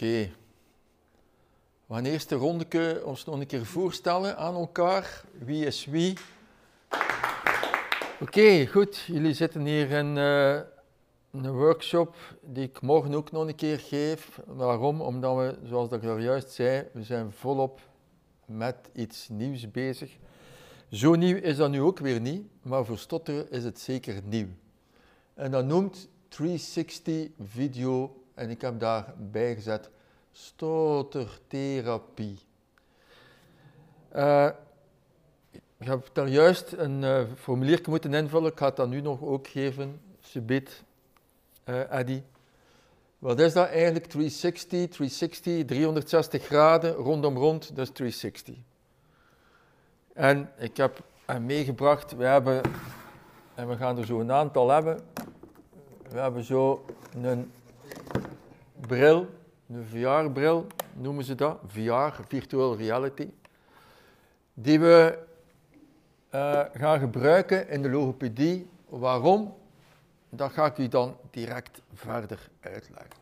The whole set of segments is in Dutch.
Oké. We gaan eerst een rondeke ons nog een keer voorstellen aan elkaar. Wie is wie? Oké, goed. Jullie zitten hier in uh, een workshop die ik morgen ook nog een keer geef. Waarom? Omdat we, zoals ik al juist zei, we zijn volop met iets nieuws bezig. Zo nieuw is dat nu ook weer niet, maar voor stotteren is het zeker nieuw. En dat noemt 360 video en ik heb daarbij gezet stottertherapie. Uh, ik heb daar juist een uh, formulier moeten invullen. Ik ga dat nu nog ook geven, subiet, uh, Eddy. Wat is dat eigenlijk? 360, 360, 360 graden, rondom rond, dat is 360. En ik heb meegebracht, we hebben, en we gaan er zo een aantal hebben, we hebben zo een bril, een VR-bril noemen ze dat, VR, Virtual Reality, die we uh, gaan gebruiken in de logopedie. Waarom? Dat ga ik u dan direct verder uitleggen.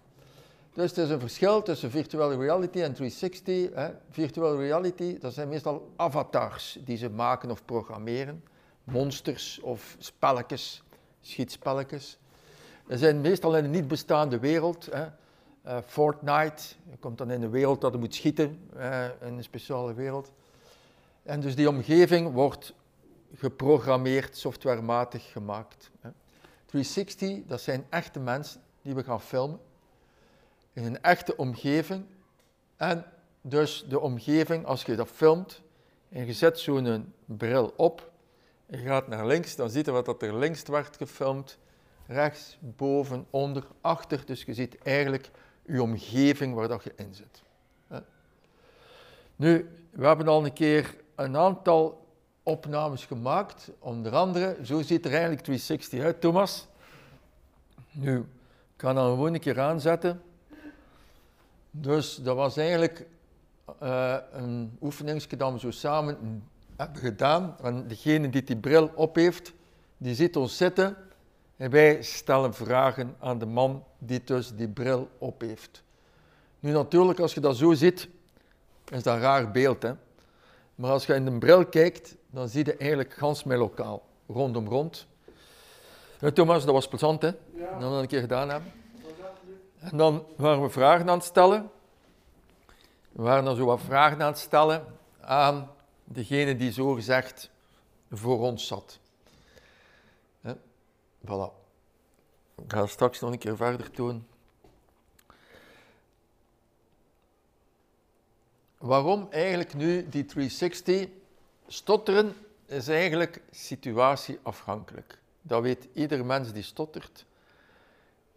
Dus er is een verschil tussen virtual reality en 360. Hè. Virtual reality, dat zijn meestal avatars die ze maken of programmeren. Monsters of spelletjes, schietspelletjes. Dat zijn meestal in een niet bestaande wereld. Hè. Uh, Fortnite, je komt dan in een wereld dat je moet schieten, uh, in een speciale wereld. En dus die omgeving wordt geprogrammeerd, softwarematig gemaakt. Hè. 360, dat zijn echte mensen die we gaan filmen in een echte omgeving. En dus de omgeving, als je dat filmt en je zet zo'n bril op en je gaat naar links, dan ziet je wat dat er links wordt gefilmd, rechts, boven, onder, achter. Dus je ziet eigenlijk je omgeving waar dat je in zit. Nu, we hebben al een keer een aantal opnames gemaakt, onder andere, zo ziet er eigenlijk 360 uit, Thomas. Nu, ik ga dan gewoon een keer aanzetten. Dus dat was eigenlijk uh, een oefeningsje dat we zo samen hebben gedaan. En degene die die bril op heeft, die ziet ons zitten en wij stellen vragen aan de man die dus die bril op heeft. Nu natuurlijk, als je dat zo ziet, is dat een raar beeld. Hè? Maar als je in de bril kijkt, dan zie je eigenlijk gans mijn lokaal, rondom rond. Ja, Thomas, dat was plezant hè, ja. dat we dat een keer gedaan hebben. En dan waren we vragen aan het stellen. We waren dan zo wat vragen aan het stellen aan degene die zo gezegd voor ons zat. Voilà. Ik ga straks nog een keer verder doen. Waarom eigenlijk nu die 360? Stotteren is eigenlijk situatieafhankelijk. Dat weet ieder mens die stottert.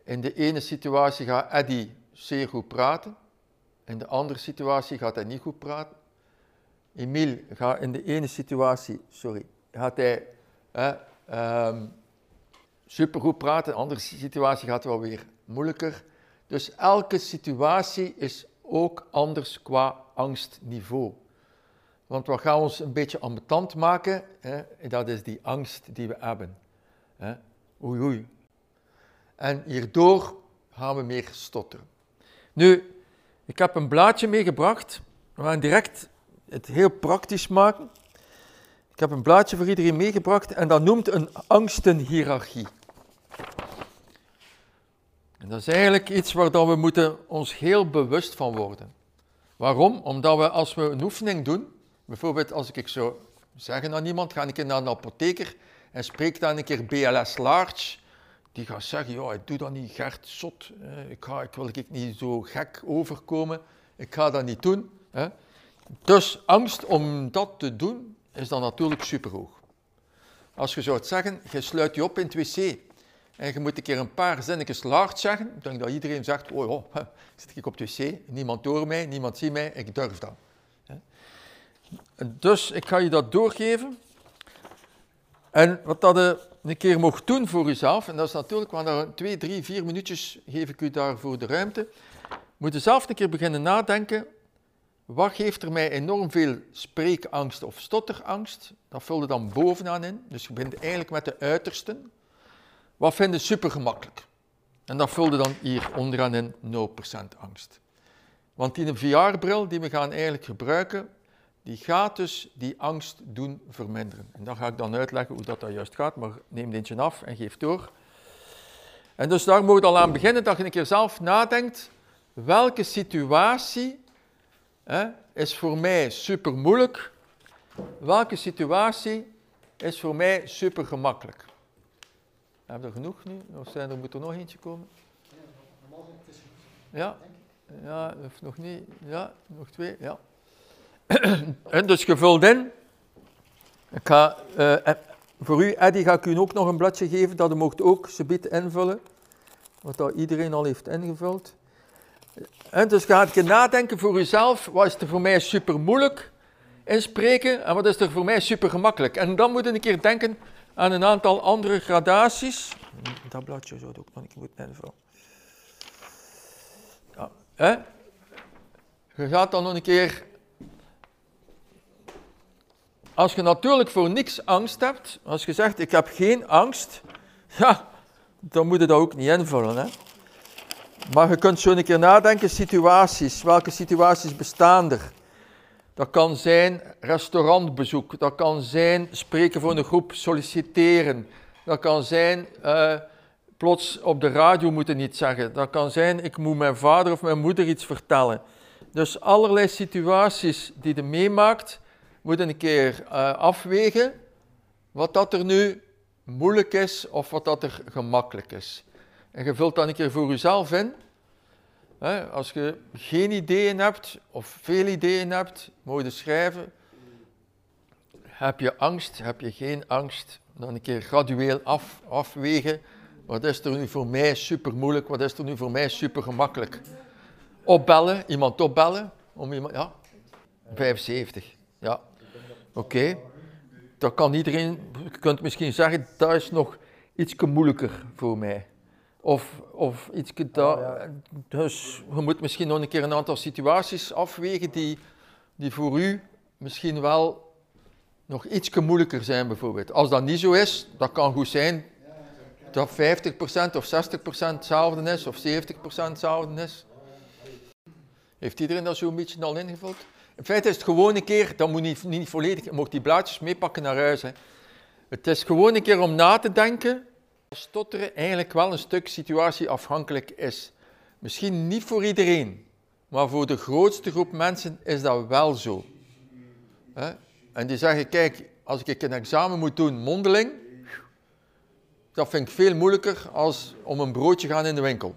In de ene situatie gaat Eddy zeer goed praten. In de andere situatie gaat hij niet goed praten. Emile gaat in de ene situatie, sorry, gaat hij eh, um, supergoed praten. Andere situatie gaat wel weer moeilijker. Dus elke situatie is ook anders qua angstniveau. Want wat gaan ons een beetje ambetant maken, hè, dat is die angst die we hebben. Hè. Oei, oei, en hierdoor gaan we meer stotteren. Nu, ik heb een blaadje meegebracht. We gaan direct het heel praktisch maken. Ik heb een blaadje voor iedereen meegebracht en dat noemt een angstenhiërarchie. En dat is eigenlijk iets waar we moeten ons heel bewust van worden. Waarom? Omdat we als we een oefening doen, bijvoorbeeld als ik zo zeggen aan iemand, ga ik naar een apotheker en spreek dan een keer BLS large, die gaat zeggen, ja, ik doe dat niet, Gert, zot. Ik, ga, ik wil ik niet zo gek overkomen. Ik ga dat niet doen. Hè. Dus angst om dat te doen, is dan natuurlijk superhoog. Als je zou zeggen, je sluit je op in het wc en je moet een keer een paar zinnetjes laag zeggen, ik denk dat iedereen zegt, oh ja, zit ik op het wc, niemand hoort mij, niemand ziet mij, ik durf dat. Dus ik ga je dat doorgeven. En wat dat de een keer mocht doen voor uzelf, en dat is natuurlijk, want daar twee, drie, vier minuutjes geef ik u daarvoor de ruimte, moet u zelf een keer beginnen nadenken, wat geeft er mij enorm veel spreekangst of stotterangst? Dat vulde dan bovenaan in, dus je begint eigenlijk met de uitersten. Wat vind je super gemakkelijk? En dat vulde dan hier onderaan in 0% angst. Want die VR-bril die we gaan eigenlijk gebruiken, die gaat dus die angst doen verminderen. En dan ga ik dan uitleggen hoe dat, dat juist gaat, maar neem eentje af en geef door. En dus daar moet je al aan beginnen dat je een keer zelf nadenkt, welke situatie hè, is voor mij super moeilijk, welke situatie is voor mij super gemakkelijk. Hebben we er genoeg nu? Of zijn er, moet er nog eentje komen? Ja, ja, of nog niet. Ja, nog twee, ja. en dus gevuld in. Ik ga, uh, voor u, Eddy, ga ik u ook nog een bladje geven, dat u mocht ook subiet invullen. Wat dat iedereen al heeft ingevuld. En dus ga ik nadenken voor uzelf, wat is er voor mij super moeilijk inspreken en wat is er voor mij super gemakkelijk. En dan moet je een keer denken aan een aantal andere gradaties. Dat bladje zou ook nog moeten invullen. Ja? Je gaat dan nog een keer. Als je natuurlijk voor niks angst hebt, als je zegt ik heb geen angst, ja, dan moet je dat ook niet invullen. Hè? Maar je kunt zo een keer nadenken, situaties, welke situaties bestaan er? Dat kan zijn restaurantbezoek, dat kan zijn spreken voor een groep, solliciteren, dat kan zijn uh, plots op de radio moeten iets zeggen, dat kan zijn ik moet mijn vader of mijn moeder iets vertellen. Dus allerlei situaties die je meemaakt, moet een keer uh, afwegen wat dat er nu moeilijk is of wat dat er gemakkelijk is. En je vult dan een keer voor jezelf in. Als je geen ideeën hebt of veel ideeën hebt, moet je schrijven. Heb je angst, heb je geen angst? Dan een keer gradueel af, afwegen. Wat is er nu voor mij super moeilijk? Wat is er nu voor mij super gemakkelijk? Opbellen, iemand opbellen. Om iemand, ja, 75. Ja, oké dat kan iedereen, je kunt misschien zeggen, dat is nog iets moeilijker voor mij. Of, of iets dat, dus je moet misschien nog een keer een aantal situaties afwegen die, die voor u misschien wel nog iets moeilijker zijn bijvoorbeeld. Als dat niet zo is, dat kan goed zijn dat 50% of 60% hetzelfde is, of 70% hetzelfde is. Heeft iedereen dat zo'n beetje al ingevuld? In feite is het gewoon een keer, dat moet niet, niet volledig, je mocht die blaadjes meepakken naar huis. Hè. Het is gewoon een keer om na te denken stotteren eigenlijk wel een stuk situatieafhankelijk is. Misschien niet voor iedereen, maar voor de grootste groep mensen is dat wel zo. En die zeggen, kijk, als ik een examen moet doen mondeling, dat vind ik veel moeilijker als om een broodje gaan in de winkel.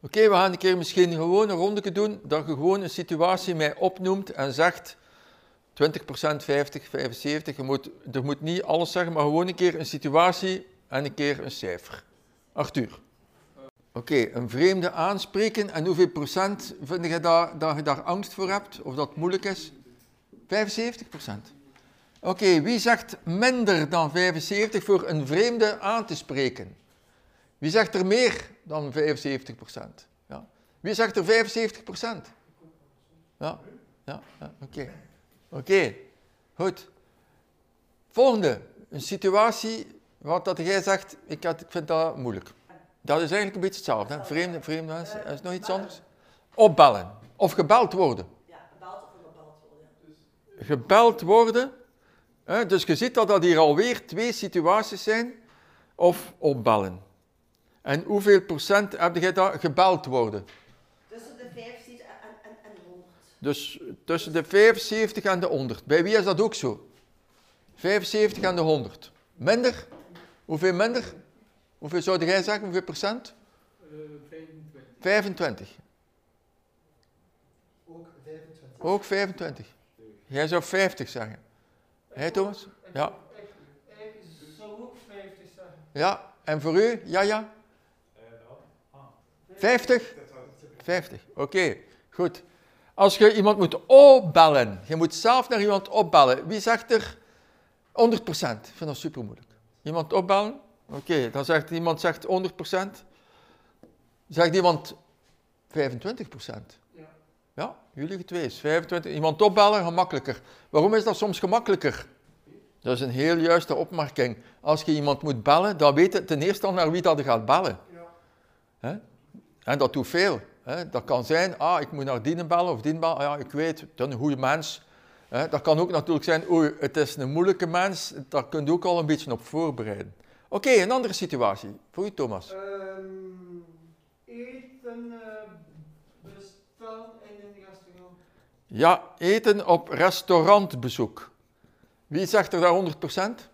Oké, we gaan een keer misschien gewoon een rondje doen, dat je gewoon een situatie mij opnoemt en zegt 20%, 50, 75, je moet, er moet niet alles zeggen, maar gewoon een keer een situatie en een keer een cijfer. Arthur. Oké, een vreemde aanspreken en hoeveel procent vind je daar, dat je daar angst voor hebt, of dat moeilijk is? 75 procent. Oké, wie zegt minder dan 75 voor een vreemde aan te spreken? Wie zegt er meer dan 75% Ja. Wie zegt er 75 Ja, ja, ja oké. Oké, goed. Volgende, een situatie wat dat jij zegt, ik, had, ik vind dat moeilijk. Dat is eigenlijk een beetje hetzelfde. Hè? Vreemde, vreemde mensen. Is nog iets anders? Opbellen. Of gebeld worden. Ja, gebeld of gebeld worden. Gebeld worden. Hè? Dus je ziet dat dat hier alweer twee situaties zijn. Of opbellen. En hoeveel procent heb jij daar gebeld worden? Tussen de 75 en, en, en 100. Dus tussen de 75 en de 100. Bij wie is dat ook zo? 75 en de 100. Minder? Hoeveel minder? Hoeveel zou jij zeggen? Hoeveel procent? Uh, 25. 25. Ook 25. Ook 25. Jij zou 50 zeggen. Hé Thomas? Ja. Ik, zou ook 50 zeggen. Ja, en voor u? Ja, ja? 50? 50, oké, goed. Als je iemand moet opbellen, je moet zelf naar iemand opbellen, wie zegt er 100%? Ik vind dat super moeilijk. Iemand opbellen? Oké, dan zegt iemand zegt 100%. Zegt iemand 25%? Ja. Ja, jullie twee is 25. Iemand opbellen, gemakkelijker. Waarom is dat soms gemakkelijker? Dat is een heel juiste opmerking. Als je iemand moet bellen, dan weet je ten eerste al naar wie dat je gaat bellen. Ja. En dat doet veel. Hè. Dat kan zijn, ah, ik moet naar die bellen of die bellen. Ah, ja, ik weet, dat is een goede mens. Dat kan ook natuurlijk zijn, oei, het is een moeilijke mens. Daar kun je ook al een beetje op voorbereiden. Oké, een andere situatie. Voor u, Thomas. Ehm, eten uh, bestellen in een restaurant. Ja, eten op restaurantbezoek. Wie zegt er daar 100%?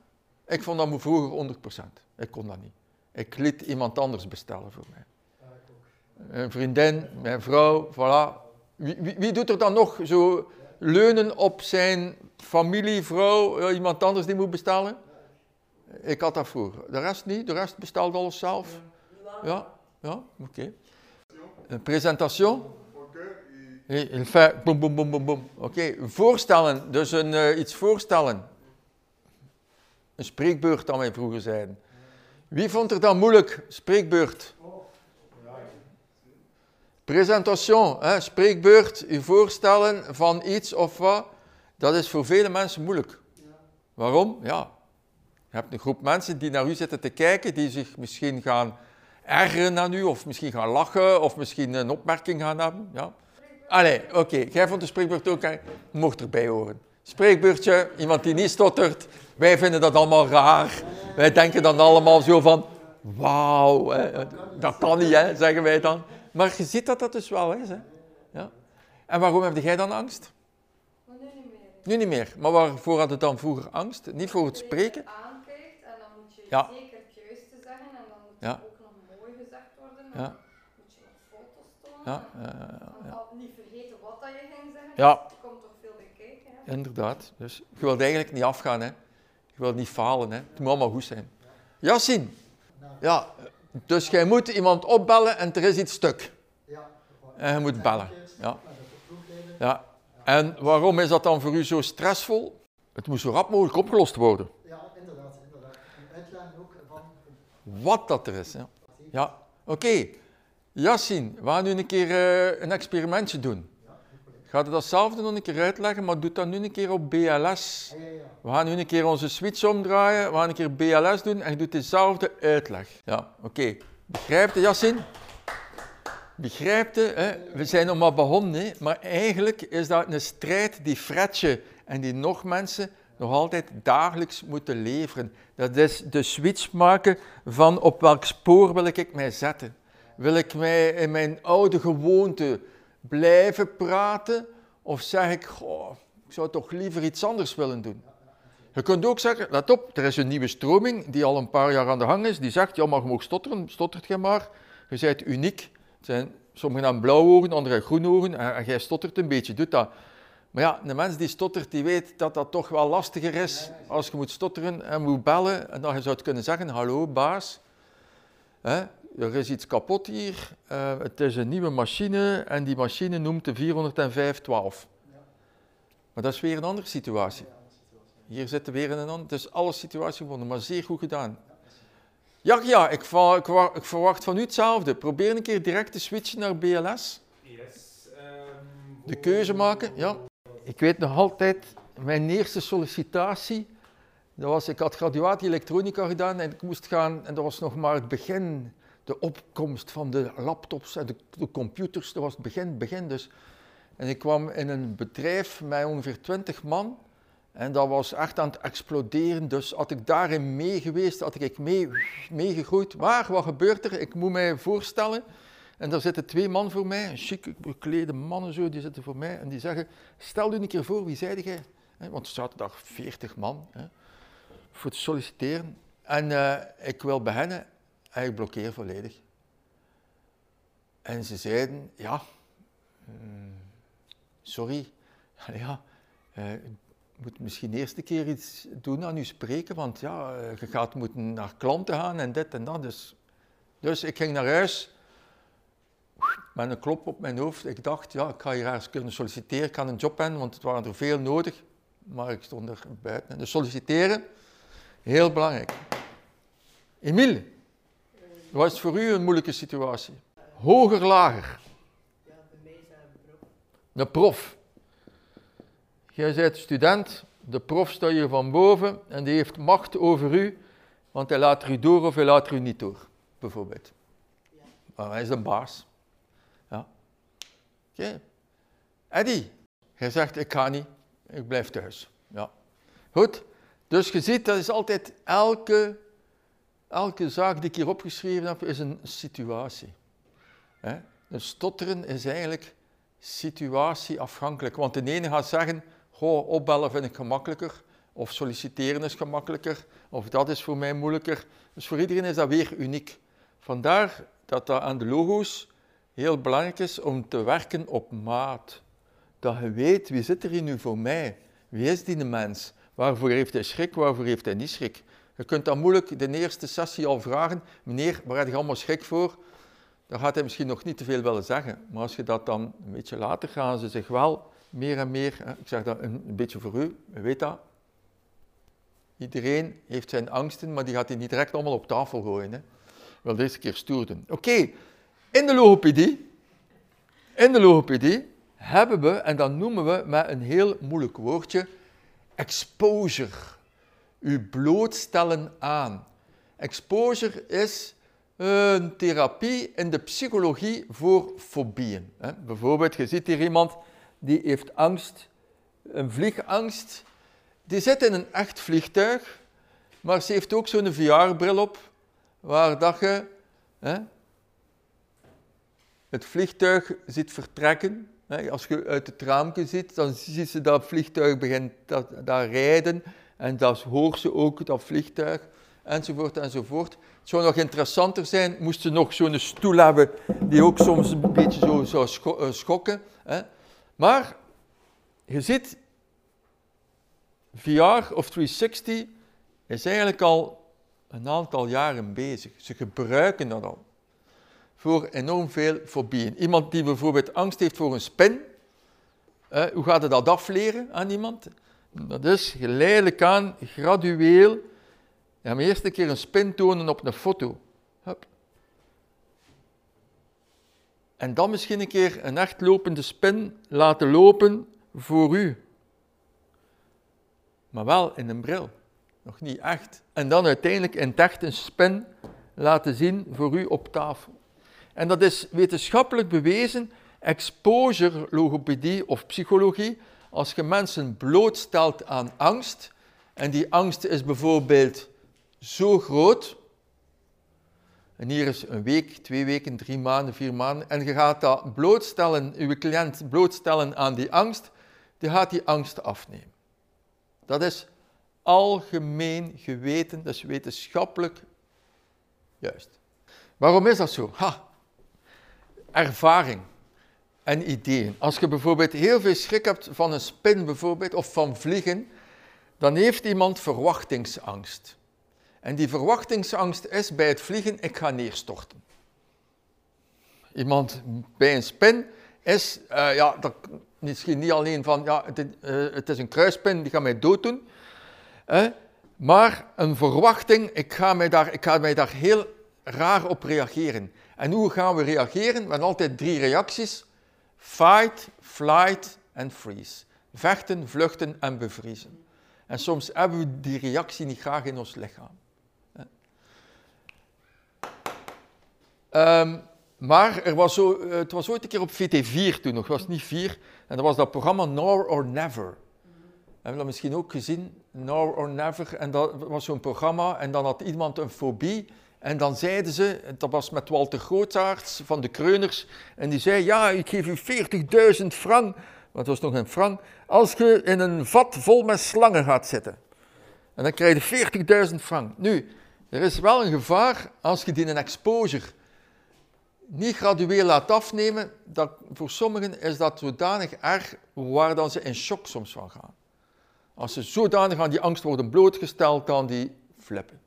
Ik vond dat me vroeger 100%. Ik kon dat niet. Ik liet iemand anders bestellen voor mij. Ja, ik ook. Een vriendin, mijn vrouw, voilà. Wie, wie, wie doet er dan nog zo leunen op zijn familie, vrouw, iemand anders die moet bestellen? Ik had dat vroeger. De rest niet, de rest bestelde alles zelf. Ja, ja, oké. Een presentation? Nee, Il fait boom, boom, boom, boom, boom. Oké, voorstellen, dus een, eh, iets voorstellen. Een spreekbeurt, dan wij vroeger zeiden. Wie vond er dan moeilijk, spreekbeurt? Presentation, hè, spreekbeurt, u voorstellen van iets of wat, dat is voor vele mensen moeilijk. Waarom? Ja, je hebt een groep mensen die naar u zitten te kijken, die zich misschien gaan ergeren aan u, of misschien gaan lachen, of misschien een opmerking gaan hebben. Ja. Allee, oké, jij vond de spreekbeurt ook, hè? mocht erbij horen. Spreekbeurtje, iemand die niet stottert, wij vinden dat allemaal raar. Wij denken dan allemaal zo van, wauw, dat kan niet, hè, zeggen wij dan. Maar je ziet dat dat dus wel is. Hè? Ja. En waarom heb jij dan angst? Maar nu niet meer. Nu niet meer. Maar waarvoor had het dan vroeger angst? Niet voor het spreken? aankijkt en dan moet je Ja. zeker het juiste zeggen en dan moet Ja. het ook nog mooi gezegd worden. En Ja. dan moet je nog foto's tonen. Ja, ja, al niet vergeten wat dat je ging zeggen. Ja. Er komt toch veel bij kijken. Hè? Inderdaad. Dus je wilt eigenlijk niet afgaan, hè. Je wilt niet falen, hè. Het moet allemaal goed zijn. Yassine. Ja, dus jij moet iemand opbellen en er is iets stuk. Ja, En je moet bellen. Ja. Ja. En waarom is dat dan voor u zo stressvol? Het moet zo rap mogelijk opgelost worden. Ja, inderdaad, inderdaad. En uitleggen ook van... Wat dat er is. Ja, ja. oké. Yassine, we gaan nu een keer eh, een experimentje doen. Ga je datzelfde nog een keer uitleggen, maar doe dat nu een keer op BLS. We gaan nu een keer onze switch omdraaien, we gaan een keer BLS doen en je doet dezelfde uitleg. Ja, oké. Begrijpt je, Yassine? Begrijpt je? Hè? We zijn nog maar begonnen, hè? maar eigenlijk is dat een strijd die Fredje en die nog mensen nog altijd dagelijks moeten leveren. Dat is de switch maken van op welk spoor wil ik mij zetten. Wil ik mij in mijn oude gewoonte blijven praten of zeg ik, goh, ik zou toch liever iets anders willen doen? Je kunt ook zeggen, let op, er is een nieuwe stroming die al een paar jaar aan de gang is, die zegt, ja, maar je mag stotteren, stottert je maar. Je bent uniek. Het zijn, sommigen hebben blauwe ogen, anderen groene ogen, en, jij stottert een beetje, doet dat. Maar ja, een mens die stottert, die weet dat dat toch wel lastiger is als je moet stotteren en moet bellen en dat je zou kunnen zeggen, hallo baas, hè, er is iets kapot hier, eh, het is een nieuwe machine en die machine noemt de 40512. Maar dat is weer een andere situatie. Hier zitten we weer in een andere, het is alle situatie gewonnen, maar zeer goed gedaan. Ja, ja, ik, ik verwacht van u hetzelfde. Probeer een keer direct te switchen naar BLS. Yes. ehm, De keuze maken, ja. Ik weet nog altijd, mijn eerste sollicitatie, dat was, ik had graduatie elektronica gedaan en ik moest gaan, en dat was nog maar het begin, de opkomst van de laptops en de, de computers, dat was het begin, begin dus. En ik kwam in een bedrijf met ongeveer 20 man en dat was echt aan het exploderen, dus had ik daarin mee geweest, had ik mee, meegegroeid. Maar wat gebeurt er? Ik moet mij voorstellen, en daar zitten twee man voor mij, chique beklede mannen zo, die zitten voor mij en die zeggen, stel u een keer voor, wie zei jij? Want er zaten daar 40 man hè, voor te solliciteren. En eh, ik wil beginnen en ik blokkeer volledig. En ze zeiden, ja, hmm, sorry, ja, eh, je moet misschien eerst een keer iets doen aan je spreken, want ja, eh, je gaat moeten naar klanten gaan en dit en dat. Dus, dus ik ging naar huis met een klop op mijn hoofd. Ik dacht, ja, ik ga hier kunnen solliciteren, ik kan een job hebben, want het waren er veel nodig. Maar ik stond er buiten. Dus solliciteren, heel belangrijk. Emiel, wat is voor u een moeilijke situatie? Hoger, lager? Ja, mij is een. De prof. Jij bent student, de prof staat hier van boven en die heeft macht over u, want hij laat u door of hij laat u niet door, bijvoorbeeld. Hij is de baas. Ja. Oké. Eddie, jij zegt ik ga niet, ik blijf thuis. Ja. Goed. Dus je ziet, dat is altijd elke, elke zaak die ik hier opgeschreven heb, is een situatie. Een stotteren is eigenlijk situatieafhankelijk. Want de ene gaat zeggen, goh, opbellen vind ik gemakkelijker, of solliciteren is gemakkelijker, of dat is voor mij moeilijker. Dus voor iedereen is dat weer uniek. Vandaar dat dat aan de logo's heel belangrijk is om te werken op maat. Dat je weet, wie zit er hier nu voor mij? Wie is die mens? Waarvoor heeft hij schrik, waarvoor heeft hij niet schrik? Je kunt dan moeilijk de eerste sessie al vragen, meneer, waar heb je allemaal schrik voor? Dan gaat hij misschien nog niet te veel willen zeggen. Maar als je dat dan een beetje later gaan ze zich wel meer en meer, ik zeg dat een, beetje voor u, u weet dat. Iedereen heeft zijn angsten, maar die gaat hij niet direct allemaal op tafel gooien. Hè. Wel deze keer stoer. Oké, in de logopedie, in de logopedie hebben we, en dat noemen we met een heel moeilijk woordje, exposure. U blootstellen aan. Exposure is een therapie in de psychologie voor fobieën. Bijvoorbeeld, je ziet hier iemand die heeft angst, een vliegangst. Die zit in een echt vliegtuig, maar ze heeft ook zo'n VR-bril op, waar dat je hè, het vliegtuig ziet vertrekken. Als je uit het raampje ziet, dan ziet ze dat vliegtuig begint daar rijden en dan hoort ze ook dat vliegtuig, enzovoort, enzovoort. Het zou nog interessanter zijn, moest ze nog zo'n stoel hebben die ook soms een beetje zo zou eh, schokken. Hè. Maar je ziet, VR of 360 is eigenlijk al een aantal jaren bezig. Ze gebruiken dat al voor enorm veel fobieën. Iemand die bijvoorbeeld angst heeft voor een spin, hoe gaat je dat afleren aan iemand? Dat is geleidelijk aan, gradueel, ja, maar eerst een keer een spin tonen op een foto. Hup. En dan misschien een keer een echt lopende spin laten lopen voor u. Maar wel in een bril, nog niet echt. En dan uiteindelijk in echt een spin laten zien voor u op tafel. En dat is wetenschappelijk bewezen, exposure logopedie of psychologie, als je mensen blootstelt aan angst, en die angst is bijvoorbeeld zo groot, en hier is een week, twee weken, drie maanden, vier maanden, en je gaat dat blootstellen, uw cliënt blootstellen aan die angst, die gaat die angst afnemen. Dat is algemeen geweten, is wetenschappelijk juist. Waarom is dat zo? Ha, ervaring en ideeën. Als je bijvoorbeeld heel veel schrik hebt van een spin bijvoorbeeld, of van vliegen, dan heeft iemand verwachtingsangst. En die verwachtingsangst is bij het vliegen, ik ga neerstorten. Iemand bij een spin is, uh, ja, dat, misschien niet alleen van, ja, het, uh, het, is een kruispin, die gaat mij dooddoen. Uh, maar een verwachting, ik ga, mij daar, ik ga mij daar heel raar op reageren. En hoe gaan we reageren? We hebben altijd drie reacties. Fight, flight en freeze. Vechten, vluchten en bevriezen. En soms hebben we die reactie niet graag in ons lichaam. Um, maar er was zo, eh, het was ooit een keer op VT4 toen nog, het was niet 4. En dat was dat programma Now or Never. Hebben we dat misschien ook gezien? Now or Never. En dat was zo'n programma en dan had iemand een fobie. En dan zeiden ze, dat was met Walter Grootaerts van de Kreuners, en die zei, ja, ik geef u 40.000 frank, want het was nog een frank, als je in een vat vol met slangen gaat zitten. En dan krijg je 40.000 frank. Nu, er is wel een gevaar als je die een exposure niet gradueel laat afnemen, dat, voor sommigen is dat zodanig erg waar dan ze in shock soms van gaan. Als ze zodanig aan die angst worden blootgesteld, dan die flippen.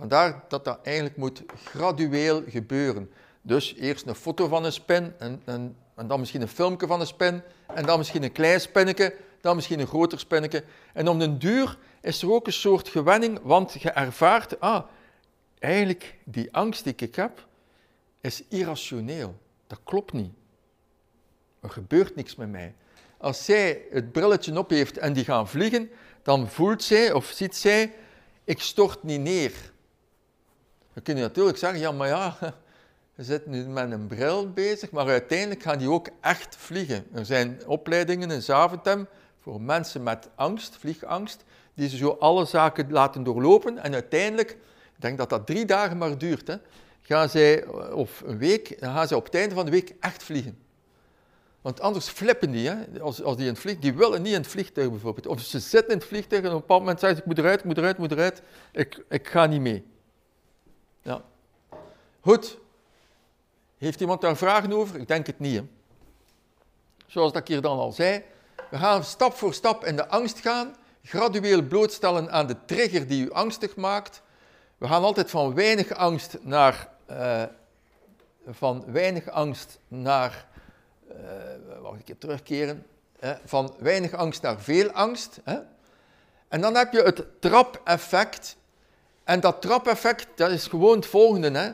Vandaar dat dat eigenlijk moet gradueel gebeuren. Dus eerst een foto van een spin en, en, dan misschien een filmpje van een spin en dan misschien een klein spinnetje, dan misschien een groter spinnetje. En om den duur is er ook een soort gewenning, want je ervaart, ah, eigenlijk die angst die ik heb, is irrationeel. Dat klopt niet. Er gebeurt niks met mij. Als zij het brilletje op heeft en die gaan vliegen, dan voelt zij of ziet zij, ik stort niet neer. Dan kun je natuurlijk zeggen, ja, maar ja, je zit nu met een bril bezig, maar uiteindelijk gaan die ook echt vliegen. Er zijn opleidingen in Zaventem voor mensen met angst, vliegangst, die ze zo alle zaken laten doorlopen en uiteindelijk, ik denk dat dat drie dagen maar duurt, hè, gaan zij, of een week, dan gaan ze op het einde van de week echt vliegen. Want anders flippen die, hè? Als, als die in het vliegtuig, die willen niet in het vliegtuig bijvoorbeeld. Of ze zitten in het vliegtuig en op een bepaald moment zeggen ze, ik moet eruit, ik moet eruit, ik moet eruit, ik, ik ga niet mee. Ja. Goed. Heeft iemand daar vragen over? Ik denk het niet. Hè? Zoals dat ik hier dan al zei, we gaan stap voor stap in de angst gaan, gradueel blootstellen aan de trigger die u angstig maakt. We gaan altijd van weinig angst naar, uh, van weinig angst naar uh, wacht een keer terugkeren, hè, van weinig angst naar veel angst. Hè. En dan heb je het trap-effect. En dat trap-effect, dat is gewoon het volgende. Hè.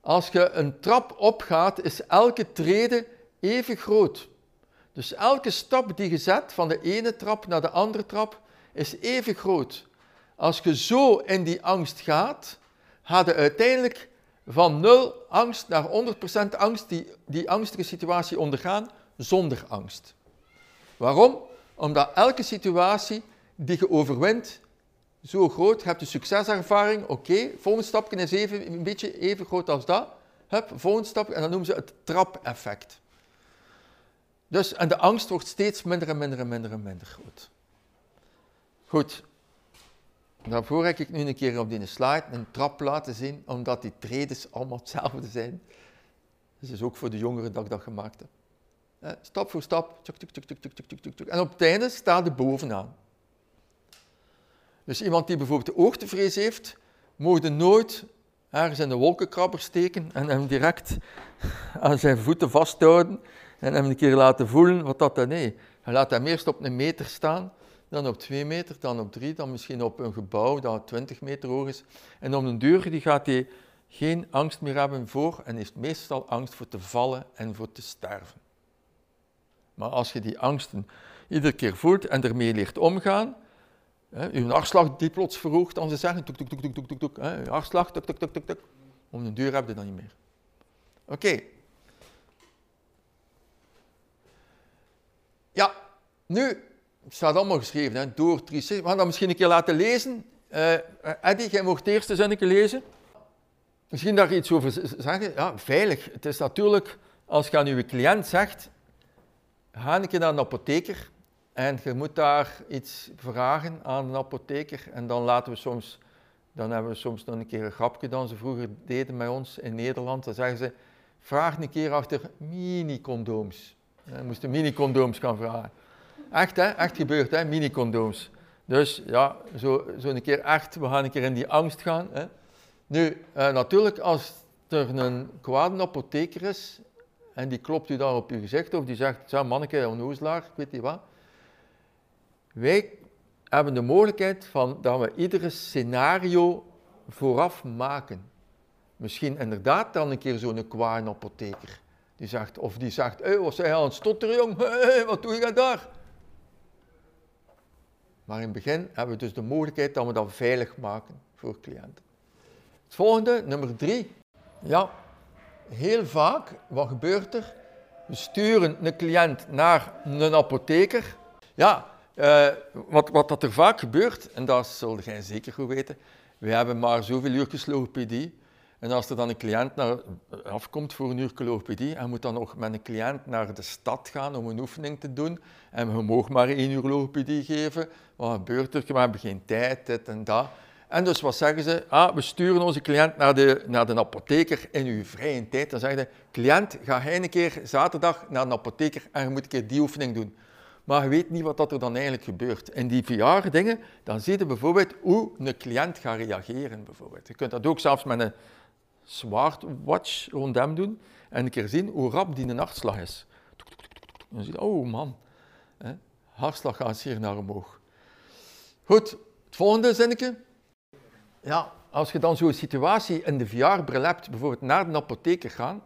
Als je een trap opgaat, is elke trede even groot. Dus elke stap die je zet van de ene trap naar de andere trap, is even groot. Als je zo in die angst gaat, ga je uiteindelijk van nul angst naar 100% angst, die, die angstige situatie ondergaan zonder angst. Waarom? Omdat elke situatie die je overwint zo groot, je hebt een succeservaring, oké, volgende stapje is even, een beetje even groot als dat. Hup, volgende stap, en dan noemen ze het trap-effect. Dus, en de angst wordt steeds minder en minder en minder en minder groot. Goed, Daarvoor heb ik nu een keer op die slide een trap laten zien, omdat die tredes allemaal hetzelfde zijn. Dus is ook voor de jongeren dat ik dat gemaakt heb. Stap voor stap, tuk, tuk, tuk, tuk, tuk, tuk, tuk, tuk. en op het einde staat er bovenaan. Dus iemand die bijvoorbeeld oogtevrees heeft, mocht nooit ergens in de wolkenkrabber steken en hem direct aan zijn voeten vasthouden en hem een keer laten voelen wat dat dan is. Hij laat hem eerst op een meter staan dan op 2 meter, dan op 3, dan misschien op een gebouw dat 20 meter hoog is. En om een deur die gaat hij geen angst meer hebben voor en heeft meestal angst voor te vallen en voor te sterven. Maar als je die angsten iedere keer voelt en ermee leert omgaan, hè, je hartslag die plots verhoogt, dan ze zeggen, tuk, tuk, tuk, tuk, tuk, tuk, tuk, hè, je hartslag, tuk, tuk, tuk, tuk, tuk, om een deur heb je dan niet meer. Oké. Ja, nu het staat allemaal geschreven, hè, door 360. We gaan dat misschien een keer laten lezen. Uh, Eddie, jij mocht het eerste zinnetje lezen. Misschien daar iets over zeggen. Ja, veilig. Het is natuurlijk, als je aan je cliënt zegt, ga een keer naar een apotheker en je moet daar iets vragen aan een apotheker en dan laten we soms, dan hebben we soms nog een keer een grapje dan ze vroeger deden bij ons in Nederland. Dan zeggen ze, vraag een keer achter mini-condooms. Je moest mini-condooms gaan vragen. Echt, hè? Echt gebeurd, hè? Mini-condooms. Dus ja, zo, zo een keer echt, we gaan een keer in die angst gaan. Hè? Nu, uh, natuurlijk, als er een kwade apotheker is en die klopt u daar op uw gezicht of die zegt, zo manneke, onnoozelaar, ik weet niet wat. Wij hebben de mogelijkheid van dat we iedere scenario vooraf maken. Misschien inderdaad dan een keer zo'n kwade apotheker. Die zegt, of die zegt, hey, wat je aan het stotteren, wat doe je daar? Maar in het begin hebben we dus de mogelijkheid dat we dat veilig maken voor cliënten. Het volgende, nummer drie. Ja, heel vaak, wat gebeurt er? We sturen een cliënt naar een apotheker. Ja, uh, wat, wat dat er vaak gebeurt, en dat zul jij zeker goed weten, we hebben maar zoveel uurtjes logopedie. En als er dan een cliënt naar, afkomt voor een uur logopedie, en moet dan nog met een cliënt naar de stad gaan om een oefening te doen, en we mogen maar één uur logopedie geven, wat gebeurt er? We hebben geen tijd, dit en dat. En dus wat zeggen ze? Ah, we sturen onze cliënt naar de, naar de apotheker in uw vrije tijd. Dan zeggen ze, cliënt, ga hij een keer zaterdag naar een apotheker en je moet een keer die oefening doen. Maar je weet niet wat dat er dan eigenlijk gebeurt. In die VR-dingen, dan zie je bijvoorbeeld hoe een cliënt gaat reageren. Bijvoorbeeld. Je kunt dat ook zelfs met een smartwatch rond hem doen en een keer zien hoe rap die een hartslag is. Dan zie je, oh man, hè, hartslag gaat hier naar omhoog. Goed, het volgende zinnetje. Ja, als je dan zo'n situatie in de VR-bril hebt, bijvoorbeeld naar de apotheker gaan,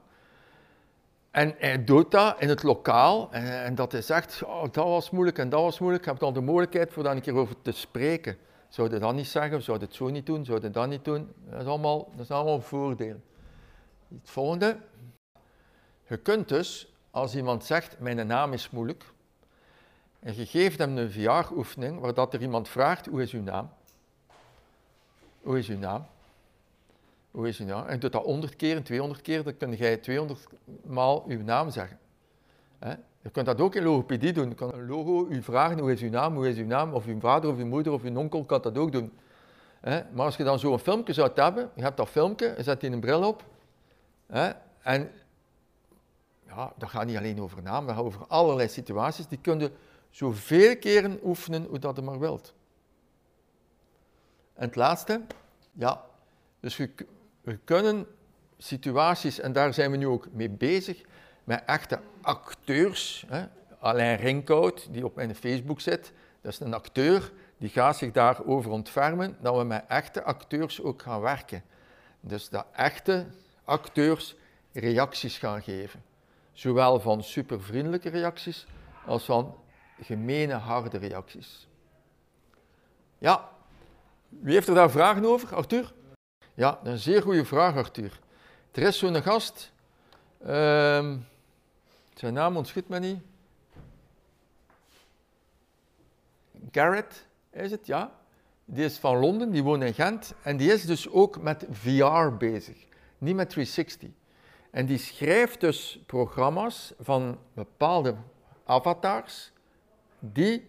en hij doet dat in het lokaal, en, en dat hij zegt, oh, dat was moeilijk en dat was moeilijk, je hebt dan de mogelijkheid voor daar een keer over te spreken. Zou dat niet zeggen, zou je het zo niet doen, zou je dat niet doen? Dat is allemaal, dat allemaal een voordeel. Het volgende. Je kunt dus, als iemand zegt, mijn naam is moeilijk, en je geeft hem een VR-oefening waar dat er iemand vraagt, hoe is uw naam? Hoe is uw naam? Hoe is uw naam? En je doet dat 100 keer, 200 keer, dan kun jij 200 maal uw naam zeggen. Hè? Je kunt dat ook in logopedie doen. Je kan een logo u vragen, hoe is uw naam, hoe is uw naam, of uw vader of uw moeder of uw onkel kan dat ook doen. Hè? Maar als je dan zo'n filmpje zou hebben, je hebt dat filmpje, je zet die een bril op, hè? en ja, dat gaat niet alleen over naam, dat gaat over allerlei situaties, die kun je zoveel keren oefenen hoe dat je maar wilt. En het laatste, ja, dus we, we kunnen situaties, en daar zijn we nu ook mee bezig, met echte acteurs. Hè. Alain Rinkhout, die op mijn Facebook zit, dat is een acteur, die gaat zich daarover ontfermen, dat we met echte acteurs ook gaan werken. Dus dat echte acteurs reacties gaan geven. Zowel van supervriendelijke reacties als van gemene, harde reacties. Ja, wie heeft er daar vragen over, Arthur? Ja, een zeer goede vraag, Arthur. Er is zo'n gast, ehm, zijn naam ontschiet me niet. Garrett is het, ja. Die is van Londen, die woont in Gent en die is dus ook met VR bezig, niet met 360. En die schrijft dus programma's van bepaalde avatars die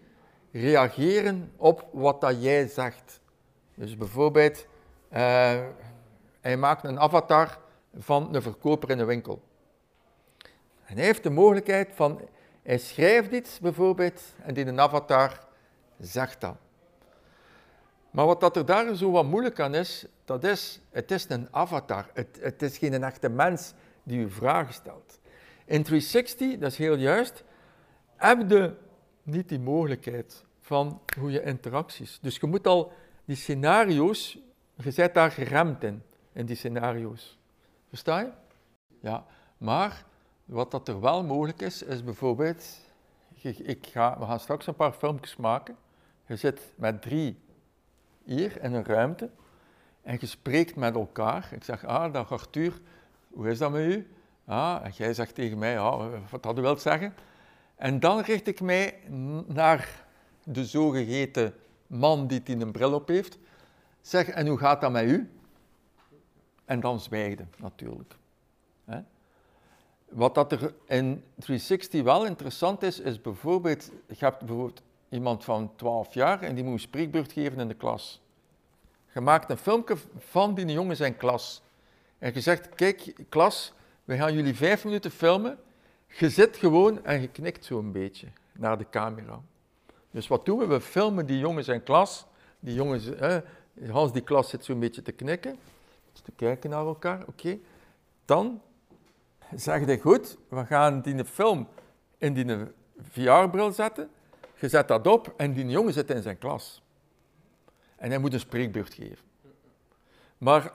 reageren op wat dat jij zegt. Dus bijvoorbeeld, hij maakt een avatar van een verkoper in een winkel. En hij heeft de mogelijkheid van, hij schrijft iets bijvoorbeeld en die een avatar zegt dat. Maar wat dat er daar zo wat moeilijk aan is, dat is, het is een avatar. Het, het is geen echte mens die u vragen stelt. In 360, dat is heel juist, heb je niet die mogelijkheid van hoe je interacties. Dus je moet al die scenario's, je zit daar geremd in, in die scenario's. Versta je? Ja, maar wat dat er wel mogelijk is, is bijvoorbeeld, ik ga, we gaan straks een paar filmpjes maken. Je zit met drie hier in een ruimte en je spreekt met elkaar. Ik zeg, ah, dag Arthur, hoe is dat met u? Ah, en jij zegt tegen mij, ah, wat dat u wilt zeggen. En dan richt ik mij naar de zogeheten man die die een bril op heeft. Zeg, en hoe gaat dat met u? En dan zwijgde natuurlijk. Wat dat er in 360 wel interessant is, is bijvoorbeeld, je hebt bijvoorbeeld iemand van 12 jaar en die moet een spreekbeurt geven in de klas. Je maakt een filmpje van die jongen zijn klas. En je zegt, kijk klas, we gaan jullie vijf minuten filmen. Je zit gewoon en je knikt zo een beetje naar de camera. Dus wat doen we? We filmen die jongen zijn klas. Die jongens, eh, Hans die klas zit zo'n beetje te knikken. te kijken naar elkaar, oké. Dan zeg je, goed, we gaan die film in die VR-bril zetten. Je zet dat op en die jongen zit in zijn klas. En hij moet een spreekbeurt geven. Maar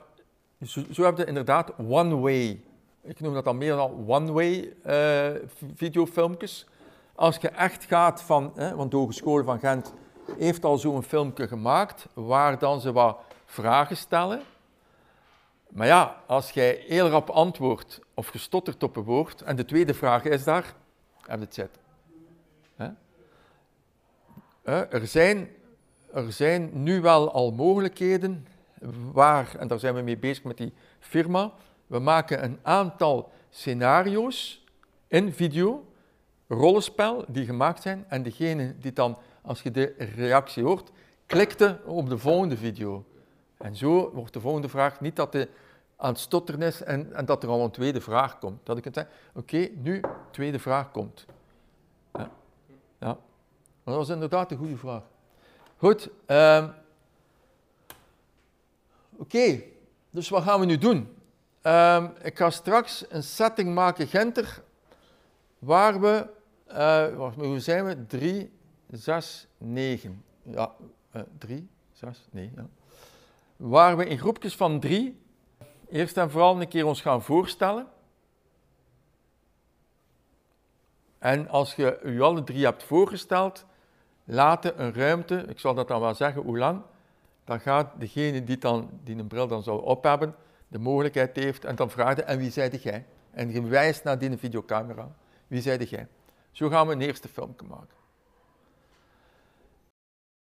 zo, zo heb je inderdaad one-way. Ik noem dat dan meer dan one-way uh, videofilmpjes. Als je echt gaat van, hè, want de Hogeschool van Gent heeft al zo'n filmpje gemaakt, waar dan ze wat vragen stellen. Maar ja, als jij heel rap antwoordt of gestotterd op een woord, en de tweede vraag is daar, heb je het. Er zijn, er zijn nu wel al mogelijkheden waar, en daar zijn we mee bezig met die firma, we maken een aantal scenario's in video, rollenspel die gemaakt zijn, en degene die dan, als je de reactie hoort, klikte op de volgende video. En zo wordt de volgende vraag niet dat de aan het stotteren is en, en dat er al een tweede vraag komt. Dat ik het zeg, oké, nu tweede vraag komt. Ja. ja. dat was inderdaad een goede vraag. Goed. Um, oké, dus wat gaan we nu doen? Um, ik ga straks een setting maken, Genter, waar we, uh, zijn we? 3, 6, 9. Ja, 3, 6, 9. Ja. Waar we in groepjes van drie eerst en vooral een keer ons gaan voorstellen. En als je u alle drie hebt voorgesteld, laten een ruimte, ik zal dat dan wel zeggen hoe lang, dan gaat degene die, dan, die een bril dan zal op hebben, de mogelijkheid heeft. En dan vraagt en wie zijde jij? En je wijst naar die videocamera. Wie zijde jij? Zo gaan we een eerste film maken.